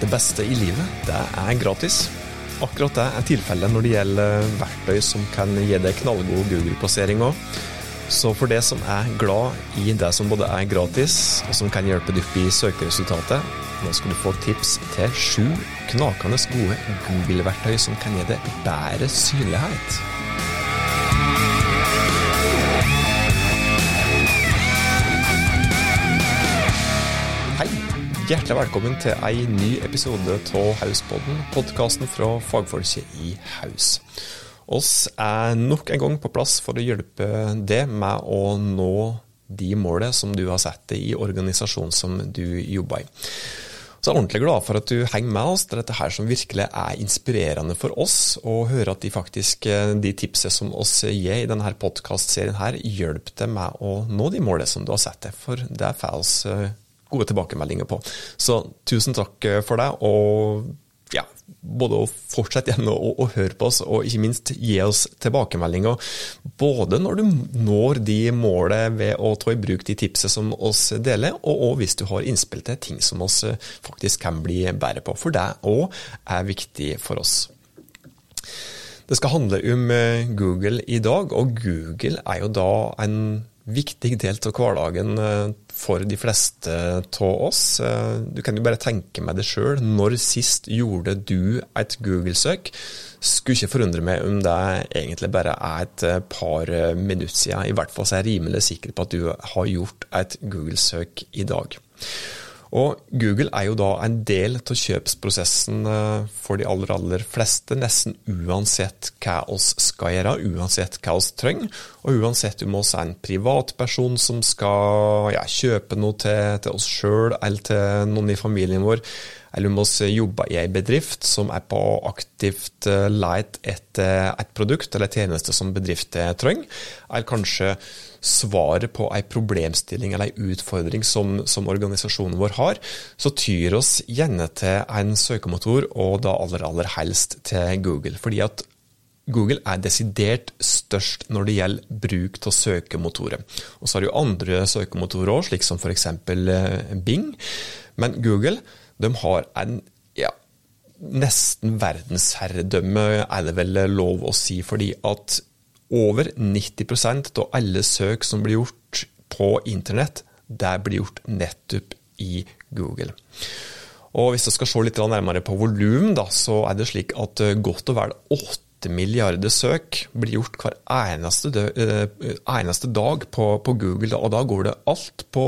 Det beste i livet, det er gratis. Akkurat det er tilfellet når det gjelder verktøy som kan gi deg knallgod Google-plassering òg. Så for det som er glad i det som både er gratis, og som kan hjelpe deg opp i søkeresultatet, nå skal du få tips til sju knakende gode Google-verktøy som kan gi deg bedre synlighet. Hjertelig velkommen til ei ny episode av Hauspodden, podkasten fra fagfolket i Haus. Oss er nok en gang på plass for å hjelpe deg med å nå de målene som du har satt deg i organisasjonen som du jobber i. Så jeg er ordentlig glad for at du henger med oss. Er dette her som virkelig er inspirerende for oss, å høre at de faktisk, de tipsene som oss gir i denne podkastserien her, hjelper deg med å nå de målene som du har satt deg. For det får oss gode tilbakemeldinger på. Så tusen takk for det. og ja, både å fortsette igjen å, å, høre på oss, og ikke minst gi oss tilbakemeldinger. Både når du når de målene ved å ta i bruk de tipsene som oss deler, og, og hvis du har innspill til ting som oss faktisk kan bli bedre på. For det òg er viktig for oss. Det skal handle om Google i dag, og Google er jo da en viktig del av hverdagen for de fleste av oss. Du kan jo bare tenke med det sjøl. Når sist gjorde du et Google-søk? Skulle ikke forundre meg om det egentlig bare er et par minutter siden. I hvert fall så er jeg rimelig sikker på at du har gjort et Google-søk i dag. Og Google er jo da en del av kjøpsprosessen for de aller, aller fleste, nesten uansett hva oss skal gjøre, uansett hva oss trenger, og uansett om oss er en privatperson som skal ja, kjøpe noe til, til oss sjøl eller til noen i familien vår, eller om vi jobber i en bedrift som er på aktivt leit etter et produkt eller tjeneste som bedriften trenger, eller kanskje svaret på en problemstilling eller en utfordring som, som, organisasjonen vår har, så tyr oss gjerne til en søkemotor, og da aller, aller helst til Google. Fordi at Google er desidert størst når det gjelder bruk av søkemotorer. Og så har du andre søkemotorer òg, slik som f.eks. Bing. Men Google de har en ja, nesten verdensherredømme, er det vel lov å si, fordi at over 90% av alle søk som blir gjort på internett, det blir gjort nettopp i Google. Og Hvis vi skal se litt nærmere på volum, så er det slik at godt og vel 8 milliarder søk blir gjort hver eneste, eneste dag på, på, Google. Og da går det alt på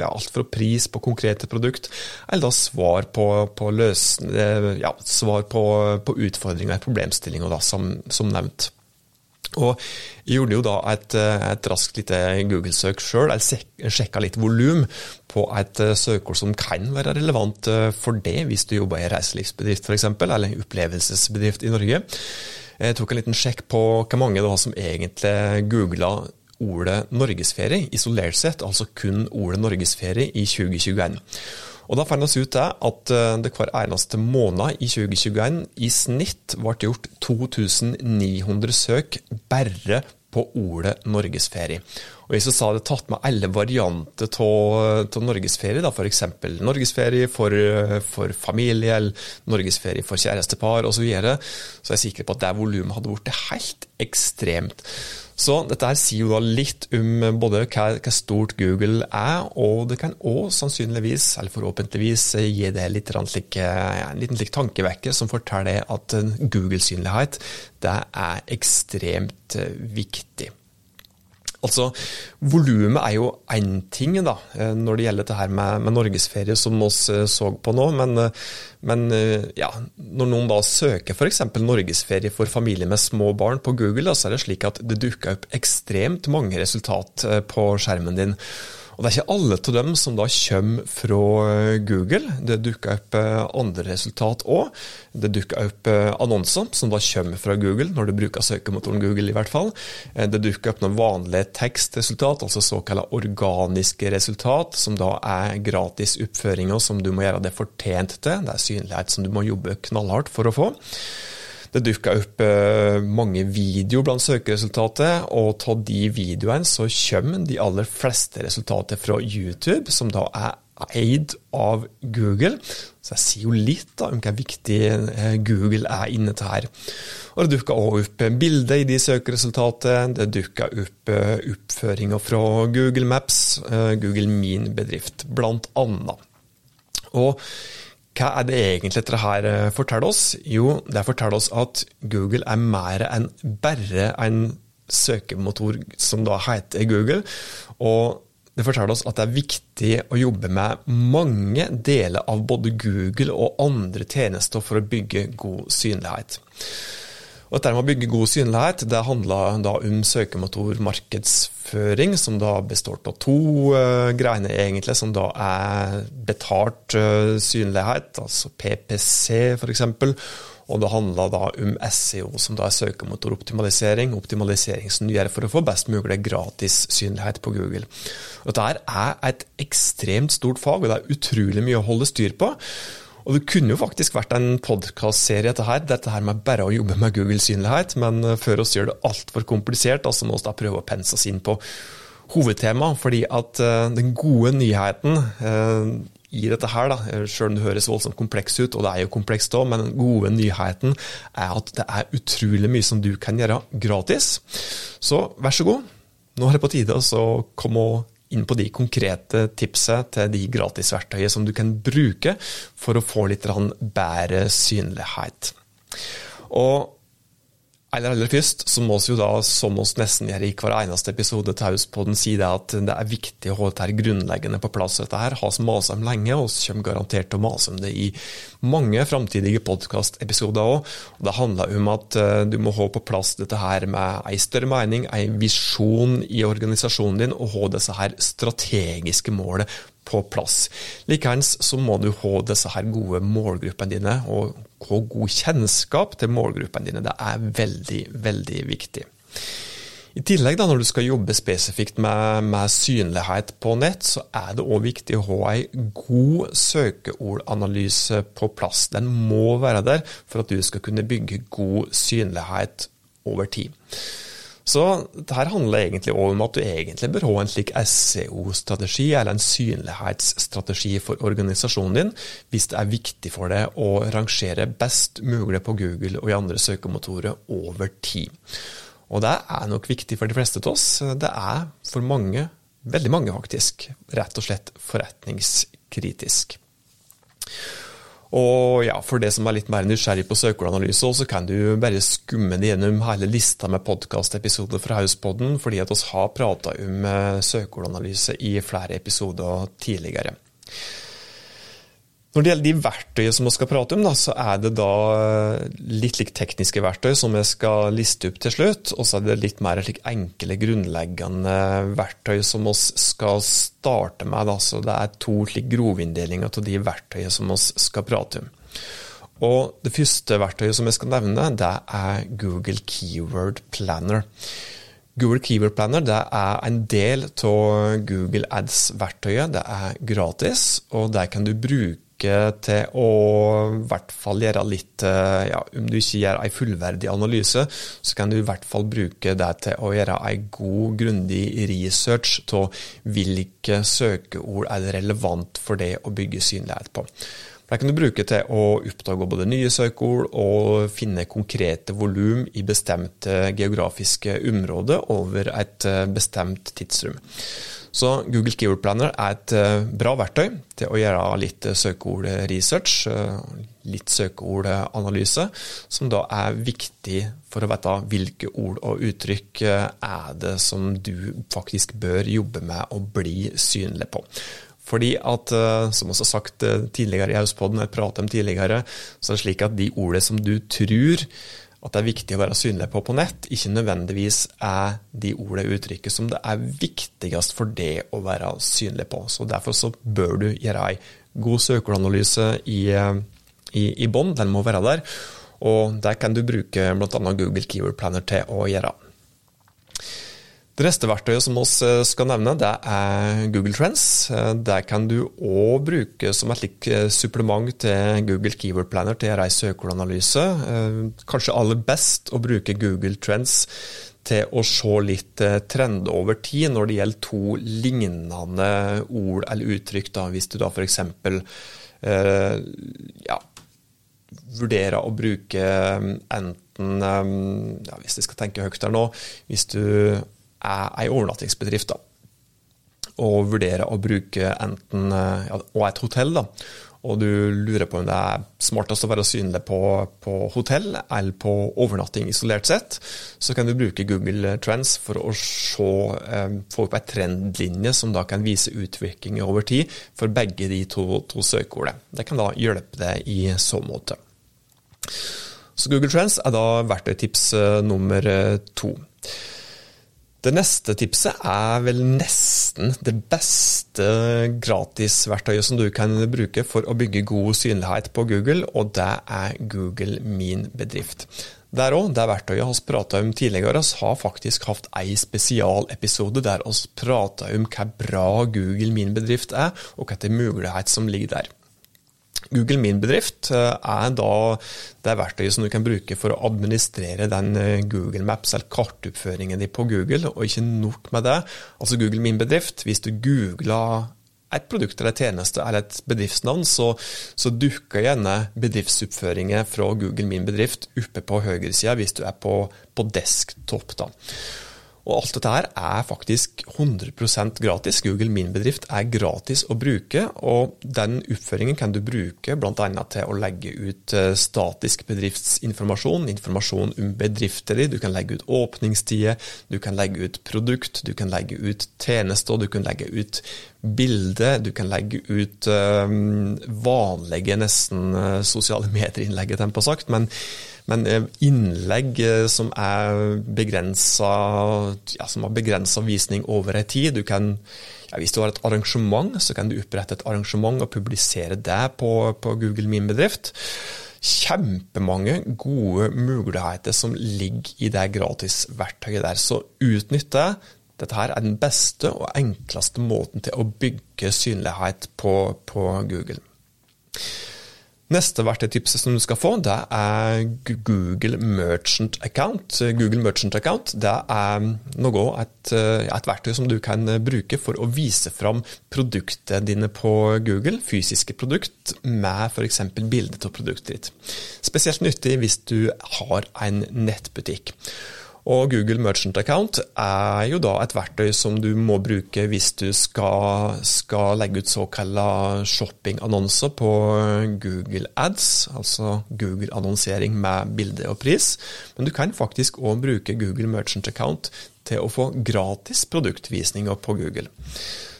ja, alt fra pris på konkrete produkt, eller da svar på, på løsende, ja, svar på, på utfordringer, problemstillinger, da, som, som nevnt. Og jeg gjorde jo da et, et raskt lite Google-søk sjøl. Jeg sjekka litt volum på et søkeord som kan være relevant for det, hvis du jobber i en reiselivsbedrift f.eks., eller en opplevelsesbedrift i Norge. Jeg tok en liten sjekk på hvor mange det var som egentlig googla ordet norgesferie isolert sett, altså kun ordet norgesferie i 2021. Og Da fant vi ut at det hver eneste måned i 2021 i snitt ble gjort 2900 søk bare på ordet norgesferie. Og vi så hadde tatt med alle varianter av norgesferie, f.eks. norgesferie for, for, familie, eller norgesferie for kjærestepar osv., så, videre, så jeg sikker på at det volumet hadde blitt helt ekstremt. Så dette her sier jo da litt om både hva, hva stort Google er, og det kan òg sannsynligvis, eller forhåpentligvis, gi deg litt slik, en liten slik tankevekker som forteller at Google-synlighet det er ekstremt viktig. Altså, Volumet er jo én ting da, når det gjelder det her med, med norgesferie, som vi så på nå. Men, men ja, når noen da søker f.eks. norgesferie for familier med små barn på Google, da, så er det slik at det dukker opp ekstremt mange resultat på skjermen din. Og Det er ikke alle av dem som da kommer fra Google. Det dukker opp andre resultat òg. Det dukker opp annonser som da kommer fra Google, når du bruker søkemotoren Google i hvert fall. Det dukker opp noen vanlige tekstresultat, altså såkalte organiske resultat, som da er gratis oppføringer som du må gjøre det fortjent til. Det er synlighet som du må jobbe knallhardt for å få. Det dukka opp mange videoer blant søkeresultatet, og av de videoene så kommer de aller fleste resultater fra YouTube, som da er eid av Google. Så jeg sier jo litt da, om hvor viktig eh, Google er inne til her. Og Det dukka òg opp bilder i de søkeresultatene. Det dukka opp eh, oppføringer fra Google Maps, eh, Google Min bedrift, blant annet. Og hva er det egentlig dette her forteller oss? Jo, det forteller oss at Google er mer enn bare en søkemotor som da heter Google. Og det forteller oss at det er viktig å jobbe med mange deler av både Google og andre tjenester for å bygge god synlighet. Og dette med å bygge god synlighet det handler om søkemotormarkedsføring, som da består av to uh, greiner, egentlig, som da er betalt uh, synlighet, altså PPC f.eks., og det handla da om SEO, som da er søkemotoroptimalisering, optimalisering som du gjør for å få best mulig gratis synlighet på Google. Og Dette er et ekstremt stort fag, og det er utrolig mye å holde styr på. Og Det kunne jo faktisk vært en podkastserie, dette her, dette her med bare å jobbe med Google-synlighet, men før oss gjør det altfor komplisert, så må vi da prøve å pense oss inn på hovedtema, fordi at uh, den gode nyheten uh, i dette her, da, selv om det høres voldsomt kompleks ut, og det er jo komplekst òg, men den gode nyheten er at det er utrolig mye som du kan gjøre gratis. Så vær så god, nå er det på tide å komme inn på de konkrete tipsene til de gratisverktøyene som du kan bruke for å få litt bedre synlighet. Og Aller, aller først så må vi jo da, som oss nesten gjør i hver eneste episode til Hauspodden, si det at det er viktig å ha dette grunnleggende på plass. Dette her har vi masa om lenge, og vi kommer garantert til å mase om det i mange framtidige podkastepisoder òg. Det handler om at eh, du må ha på plass dette her med ei større mening, ei visjon i organisasjonen din, og ha disse her strategiske målet på plass. Likeens så må du ha disse her gode målgruppene dine, og ha god kjennskap til målgruppene dine. Det er veldig, veldig viktig. I tillegg, da, når du skal jobbe spesifikt med, med synlighet på nett, så er det òg viktig å ha en god søkeordanalyse på plass. Den må være der for at du skal kunne bygge god synlighet over tid. Så dette handler egentlig om at du egentlig bør ha en slik SEO-strategi, eller en synlighetsstrategi for organisasjonen din, hvis det er viktig for deg å rangere best mulig på Google og i andre søkemotorer over tid. Og det er nok viktig for de fleste av oss. Det er for mange, veldig mange faktisk, rett og slett forretningskritisk. Og ja, For det som er litt mer nysgjerrig på søkeordanalyse, så kan du bare skumme gjennom hele lista med podkastepisoder fra Hauspodden, fordi at vi har prata om eh, søkeordanalyse i flere episoder tidligere. Når det gjelder de verktøyene som vi skal prate om, da, så er det da eh, litt like tekniske verktøy som jeg skal liste opp til slutt. Og så er det litt mer like enkle, grunnleggende verktøy som vi skal starte med. Da. Så det er to like grovinndelinger av de verktøyene som vi skal prate om. Og Det første verktøyet som jeg skal nevne, det er Google Keyword Planner. Google Keyword Planner det er en del av Google Ads-verktøyet. Det er gratis, og der kan du bruke bruke til å i hvert fall gjøre litt eh, ja, Om du ikke gjør en fullverdig analyse, så kan du i hvert fall bruke det til å gjøre en god, grundig research av hvilke søkeord er relevant for det å bygge synlighet på. Det kan du bruke til å oppdage både nye søkeord og finne konkrete volum i bestemte geografiske områder over et eh, bestemt tidsrom. Så Google Keyword Planner er et eh, bra verktøy til å gjøre litt eh, søkeordresearch, eh, litt søkeordanalyse, som da er viktig for å vite hvilke ord og uttrykk er det som du faktisk bør jobbe med å bli synlig på. Fordi at, som også sagt tidligere i Auspodden, jeg pratet om tidligere, så er det slik at de ordene som du tror at det er viktig å være synlig på på nett, ikke nødvendigvis er de ordene og uttrykket som det er viktigst for det å være synlig på. Så Derfor så bør du gjøre ei god søkeranalyse i, i, i bånn, den må være der. Og der kan du bruke bl.a. Google Keyword Planner til å gjøre. Det neste verktøyet som vi eh, skal nevne, det er Google Trends. Det kan du òg bruke som et slikt eh, supplement til Google Keyword Planner til reise og ei. Kanskje aller best å bruke Google Trends til å se litt trend over tid når det gjelder to lignende ord eller uttrykk. Da. Hvis du da f.eks. Eh, ja, vurderer å bruke eh, enten eh, ja, Hvis jeg skal tenke høyt her nå Hvis du ei overnattingsbedrift da, og vurderer å bruke enten ja, og et hotell, da, og du lurer på om det er smartest å være synlig på, på, hotell eller på overnatting isolert sett, så kan du bruke Google Trends for å se, eh, få opp en trendlinje som da kan vise utvikling over tid for begge de to, to søkeordene. Det kan da hjelpe deg i så måte. Så Google Trends er da verktøytips eh, nummer eh, to. Det neste tipset er vel nesten det beste gratisverktøyet som du kan bruke for å bygge god synlighet på Google, og det er Google Min bedrift. Der òg, det verktøyet vi prata om tidligere, vi har faktisk hatt ei spesialepisode der vi prata om hva bra Google Min bedrift er, og hva mulighet som ligger der. Google Min bedrift eh, er da det verktøyet som du kan bruke for å administrere den eh, Google Maps eller kartoppføringen din på Google, og ikke nok med det. Altså Google Min bedrift, hvis du googler et produkt eller tjeneste eller et bedriftsnavn, så, så dukker gjerne bedriftsoppføringer fra Google Min bedrift oppe på høyresida hvis du er på, på desktop. da. Og alt dette her er faktisk 100% gratis. Google Min bedrift er gratis å bruke, og den oppføringen kan du bruke bl.a. til å legge ut eh, statisk bedriftsinformasjon, informasjon om bedrifter. Du kan legge ut åpningstider, du kan legge ut produkt, du kan legge ut tjenester, du kan legge ut bilde, du kan legge ut um, vanlige, nesten uh, sosiale medier-innlegg, men men eh, innlegg eh, som begrensa ja, som har begrensa visning over ei tid du kan, ja, Hvis du har et arrangement, så kan du opprette et arrangement og publisere det på, på Google Min bedrift. Kjempemange gode muligheter som ligger i det gratisverktøyet der. Så utnytt det. Dette her er den beste og enkleste måten til å bygge synlighet på, på Google. Neste verktøytipset som du skal få, det er Google Merchant Account. Google Merchant Account det er noe, et, et verktøy som du kan bruke for å vise fram produktene dine på Google, fysiske produkt, med f.eks. bilde av produktet ditt. Spesielt nyttig hvis du har en nettbutikk. Og Google Merchant Account er jo da et verktøy som du må bruke hvis du skal, skal legge ut såkalte shoppingannonser på Google Ads, altså Google-annonsering med bilde og pris. Men du kan faktisk òg bruke Google Merchant Account til å få gratis produktvisninger på Google.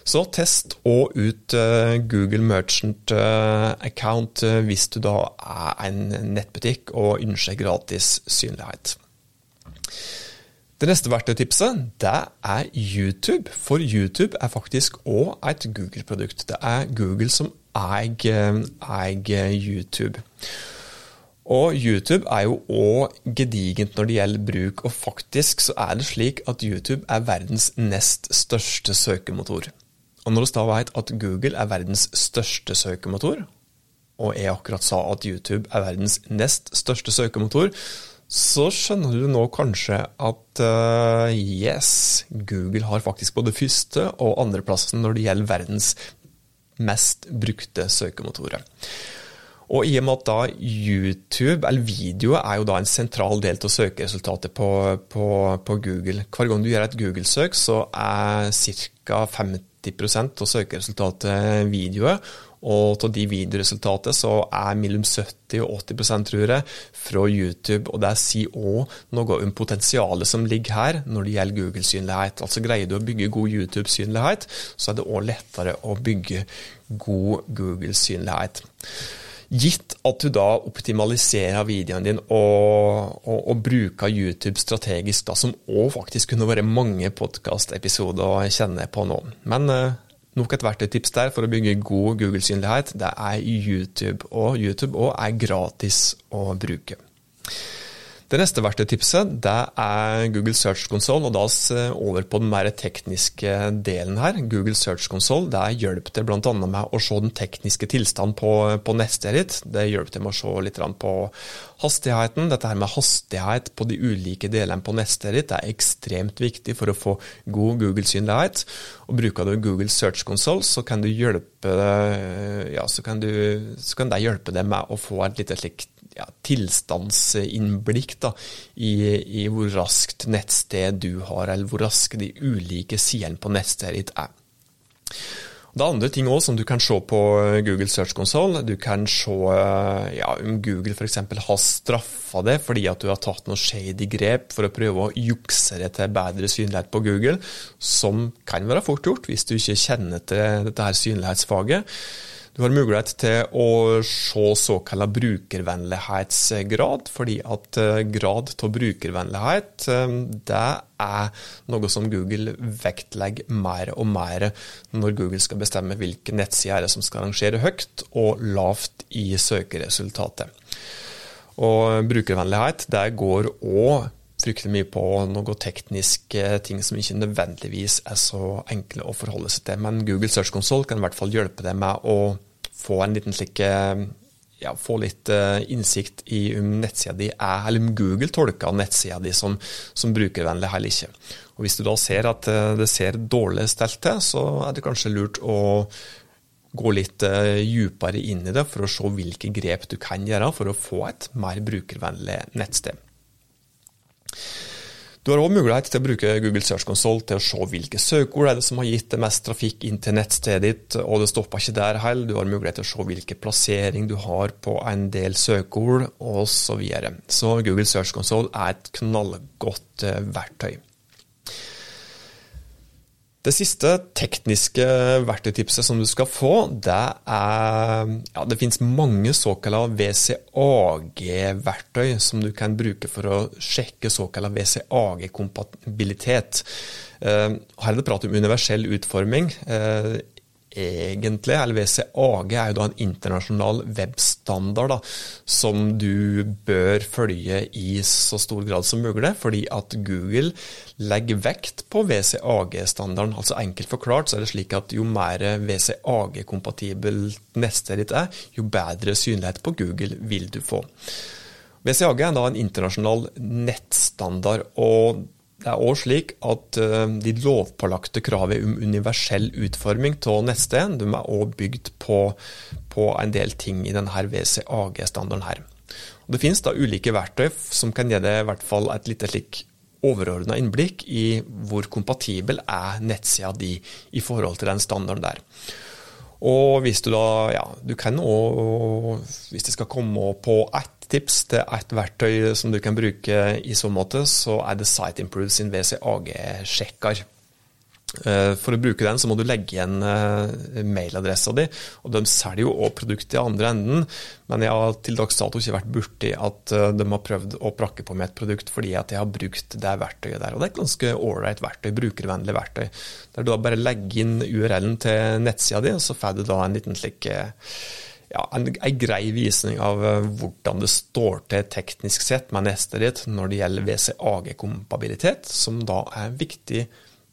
Så test òg ut uh, Google Merchant uh, Account uh, hvis du da er en nettbutikk og ønsker gratis synlighet. Det neste verktøytipset det er YouTube, for YouTube er faktisk òg et Google-produkt. Det er Google som eier, YouTube. Og YouTube er jo òg gedigent når det gjelder bruk, og faktisk så er det slik at YouTube er verdens nest største søkemotor. Og når vi da vet at Google er verdens største søkemotor, og jeg akkurat sa at YouTube er verdens nest største søkemotor, så skjønner du nå kanskje at uh, yes, Google har faktisk både første- og andreplassen når det gjelder verdens mest brukte søkemotorer. Og i og med at da YouTube, eller video, er jo da en sentral del av søkeresultatet på, på, på Google. Hver gang du gjør et Google-søk, så er ca. 50 av søkeresultatet videoer. Og av de videoresultatene så er mellom 70 og 80 tror jeg, fra YouTube. Og det sier òg noe om potensialet som ligger her når det gjelder Google-synlighet. Altså Greier du å bygge god YouTube-synlighet, så er det òg lettere å bygge god Google-synlighet. Gitt at du da optimaliserer videoen din og, og, og bruker YouTube strategisk, da, som òg faktisk kunne vært mange podkastepisoder å kjenne på nå. Men eh, Nok et verktøytips der for å bygge god Google-synlighet, det er YouTube. Og YouTube òg er gratis å bruke. Det neste verktøytipset det er Google Search Console, og da over på den mer tekniske delen her. Google Search Console det hjelper deg bl.a. med å se den tekniske tilstanden på, på nettstedet ditt. Det hjelper til med å se litt på hastigheten. Dette her med hastighet på de ulike delene på nettstedet ditt er ekstremt viktig for å få god Google-synlighet. Og Bruker du Google Search Console, så kan, hjelpe, ja, så kan, du, så kan det hjelpe deg med å få et lite slikt ja, tilstandsinnblikk da, i, i, hvor raskt nettsted du har, eller hvor raske de ulike sidene på nettstedet ditt er. Det er andre ting også som du kan se på Google Search Console. Du kan se ja, om Google f.eks. har straffa deg fordi at du har tatt noe shady grep for å prøve å jukse deg til bedre synlighet på Google, som kan være fort gjort hvis du ikke kjenner til dette her synlighetsfaget. Du har mulighet til å se såkalla brukervennlighetsgrad, fordi at eh, grad av brukervennlighet eh, det er noe som Google vektlegger mer og mer når Google skal bestemme hvilke nettsider som skal rangere høyt og lavt i søkeresultatet. Og brukervennlighet det går òg fryktelig mye på noen tekniske ting som ikke nødvendigvis er så enkle å forholde seg til. Men Google Search Console kan i hvert fall hjelpe deg med å få en liten slik eh, ja, få litt uh, innsikt i om nettsida di er, eller om Google tolker nettsida di som, som brukervennlig eller ikke. Og Hvis du da ser at uh, det ser dårlig stelt til, så er det kanskje lurt å gå litt dypere inn i det for å se hvilke grep du kan gjøre for å få et mer brukervennlig nettsted. Du har òg mulighet til å bruke Google Search Console til å se hvilke søkeord er det som har gitt det mest trafikk inn til nettstedet ditt, og det stopper ikke der heller. Du har mulighet til å se hvilken plassering du har på en del søkeord, osv. Så, videre. så Google Search Console er et knallgodt eh, verktøy. Det siste tekniske verktøytipset som du skal få, det er ja, Det finnes mange såkalte WCAG-verktøy som du kan bruke for å sjekke såkalt WCAG-kompatibilitet. Eh, her er det prat om universell utforming. Egentlig, eller WCAG er jo da en internasjonal webstandard da, som du bør følge i så stor grad som mulig, fordi at Google legger vekt på WCAG-standarden. Altså Enkelt forklart så er det slik at jo mer WCAG-kompatibelt neste ditt er, jo bedre synlighet på Google vil du få. WCAG er da en internasjonal nettstandard. og det er òg slik at eh, de lovpålagte kravet om universell utforming av nettsted de er også bygd på, på, en del ting i denne WCAG-standarden. her. Og det finnes da ulike verktøy som kan gi deg i hvert fall et lite slik overordna innblikk i hvor kompatibel er nettsida di i forhold til den standarden der. Og hvis du da, ja, du kan òg, hvis det skal komme på ett tips til et verktøy som du kan bruke i så måte, så er det Site Improve sin WCAG-sjekker. Eh, for å bruke den, så må du legge igjen eh, mailadressa di. og De selger jo også produktet i andre enden, men jeg har til dags dato ikke vært borti at eh, de har prøvd å prakke på meg et produkt fordi at jeg har brukt det verktøyet der. Og det er et ganske ålreit verktøy, brukervennlig verktøy. Der du da bare legger inn URL-en til nettsida di, og så får du da en liten slik ja, en, en, grei visning av uh, hvordan det står til teknisk sett med nestet ditt når det gjelder WCAG-kompabilitet, som da er viktig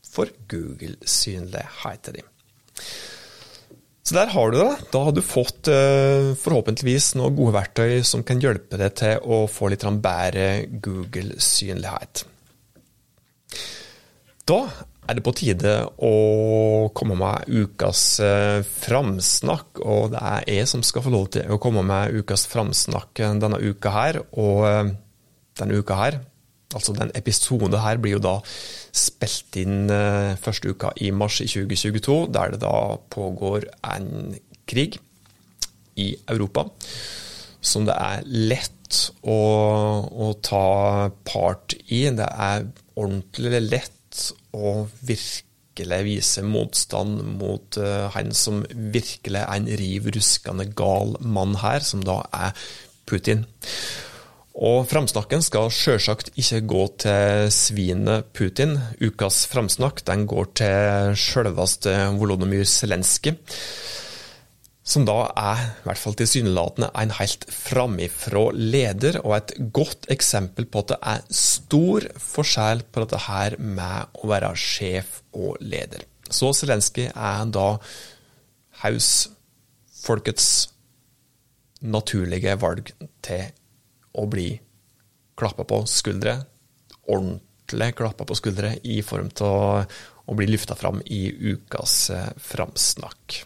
for Google-synligheten din. Så der har du det. Da har du fått uh, forhåpentligvis noen gode verktøy som kan hjelpe deg til å få litt bedre Google-synlighet. Da er det på tide å komme med ukas eh, framsnakk. Og det er jeg som skal få lov til å komme med ukas framsnakk denne uka her. Og eh, denne uka her, altså den episoden her, blir jo da spilt inn eh, første uka i mars i 2022, der det da pågår en krig i Europa som det er lett å, å ta part i. Det er ordentlig lett å virkelig vise motstand mot uh, han som virkelig er en riv ruskende gal mann her, som da er Putin. Og framsnakken skal sjølsagt ikke gå til svinet Putin. Ukas framsnakk går til sjølveste Volodymyr Zelenskyj som da er, i hvert fall tilsynelatende, en helt framifrå leder, og et godt eksempel på at det er stor forskjell på dette her med å være sjef og leder. Så Zelenskyj er da hausfolkets naturlige valg til å bli klappa på skuldre, ordentlig klappa på skuldre, i form av å, bli lufta fram i ukas eh, framsnakk.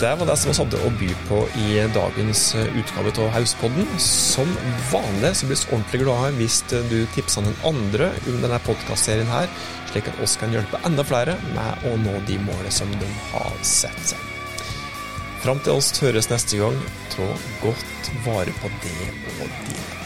Det var det som vi hadde å by på i dagens eh, utgave av Hauspodden. Som vanlig så blir vi ordentlig glade hvis du tipser noen andre om denne podkastserien her, slik at oss kan hjelpe enda flere med å nå de målene som de har sett seg. Fram til oss høres neste gang, ta godt vare på det og dine.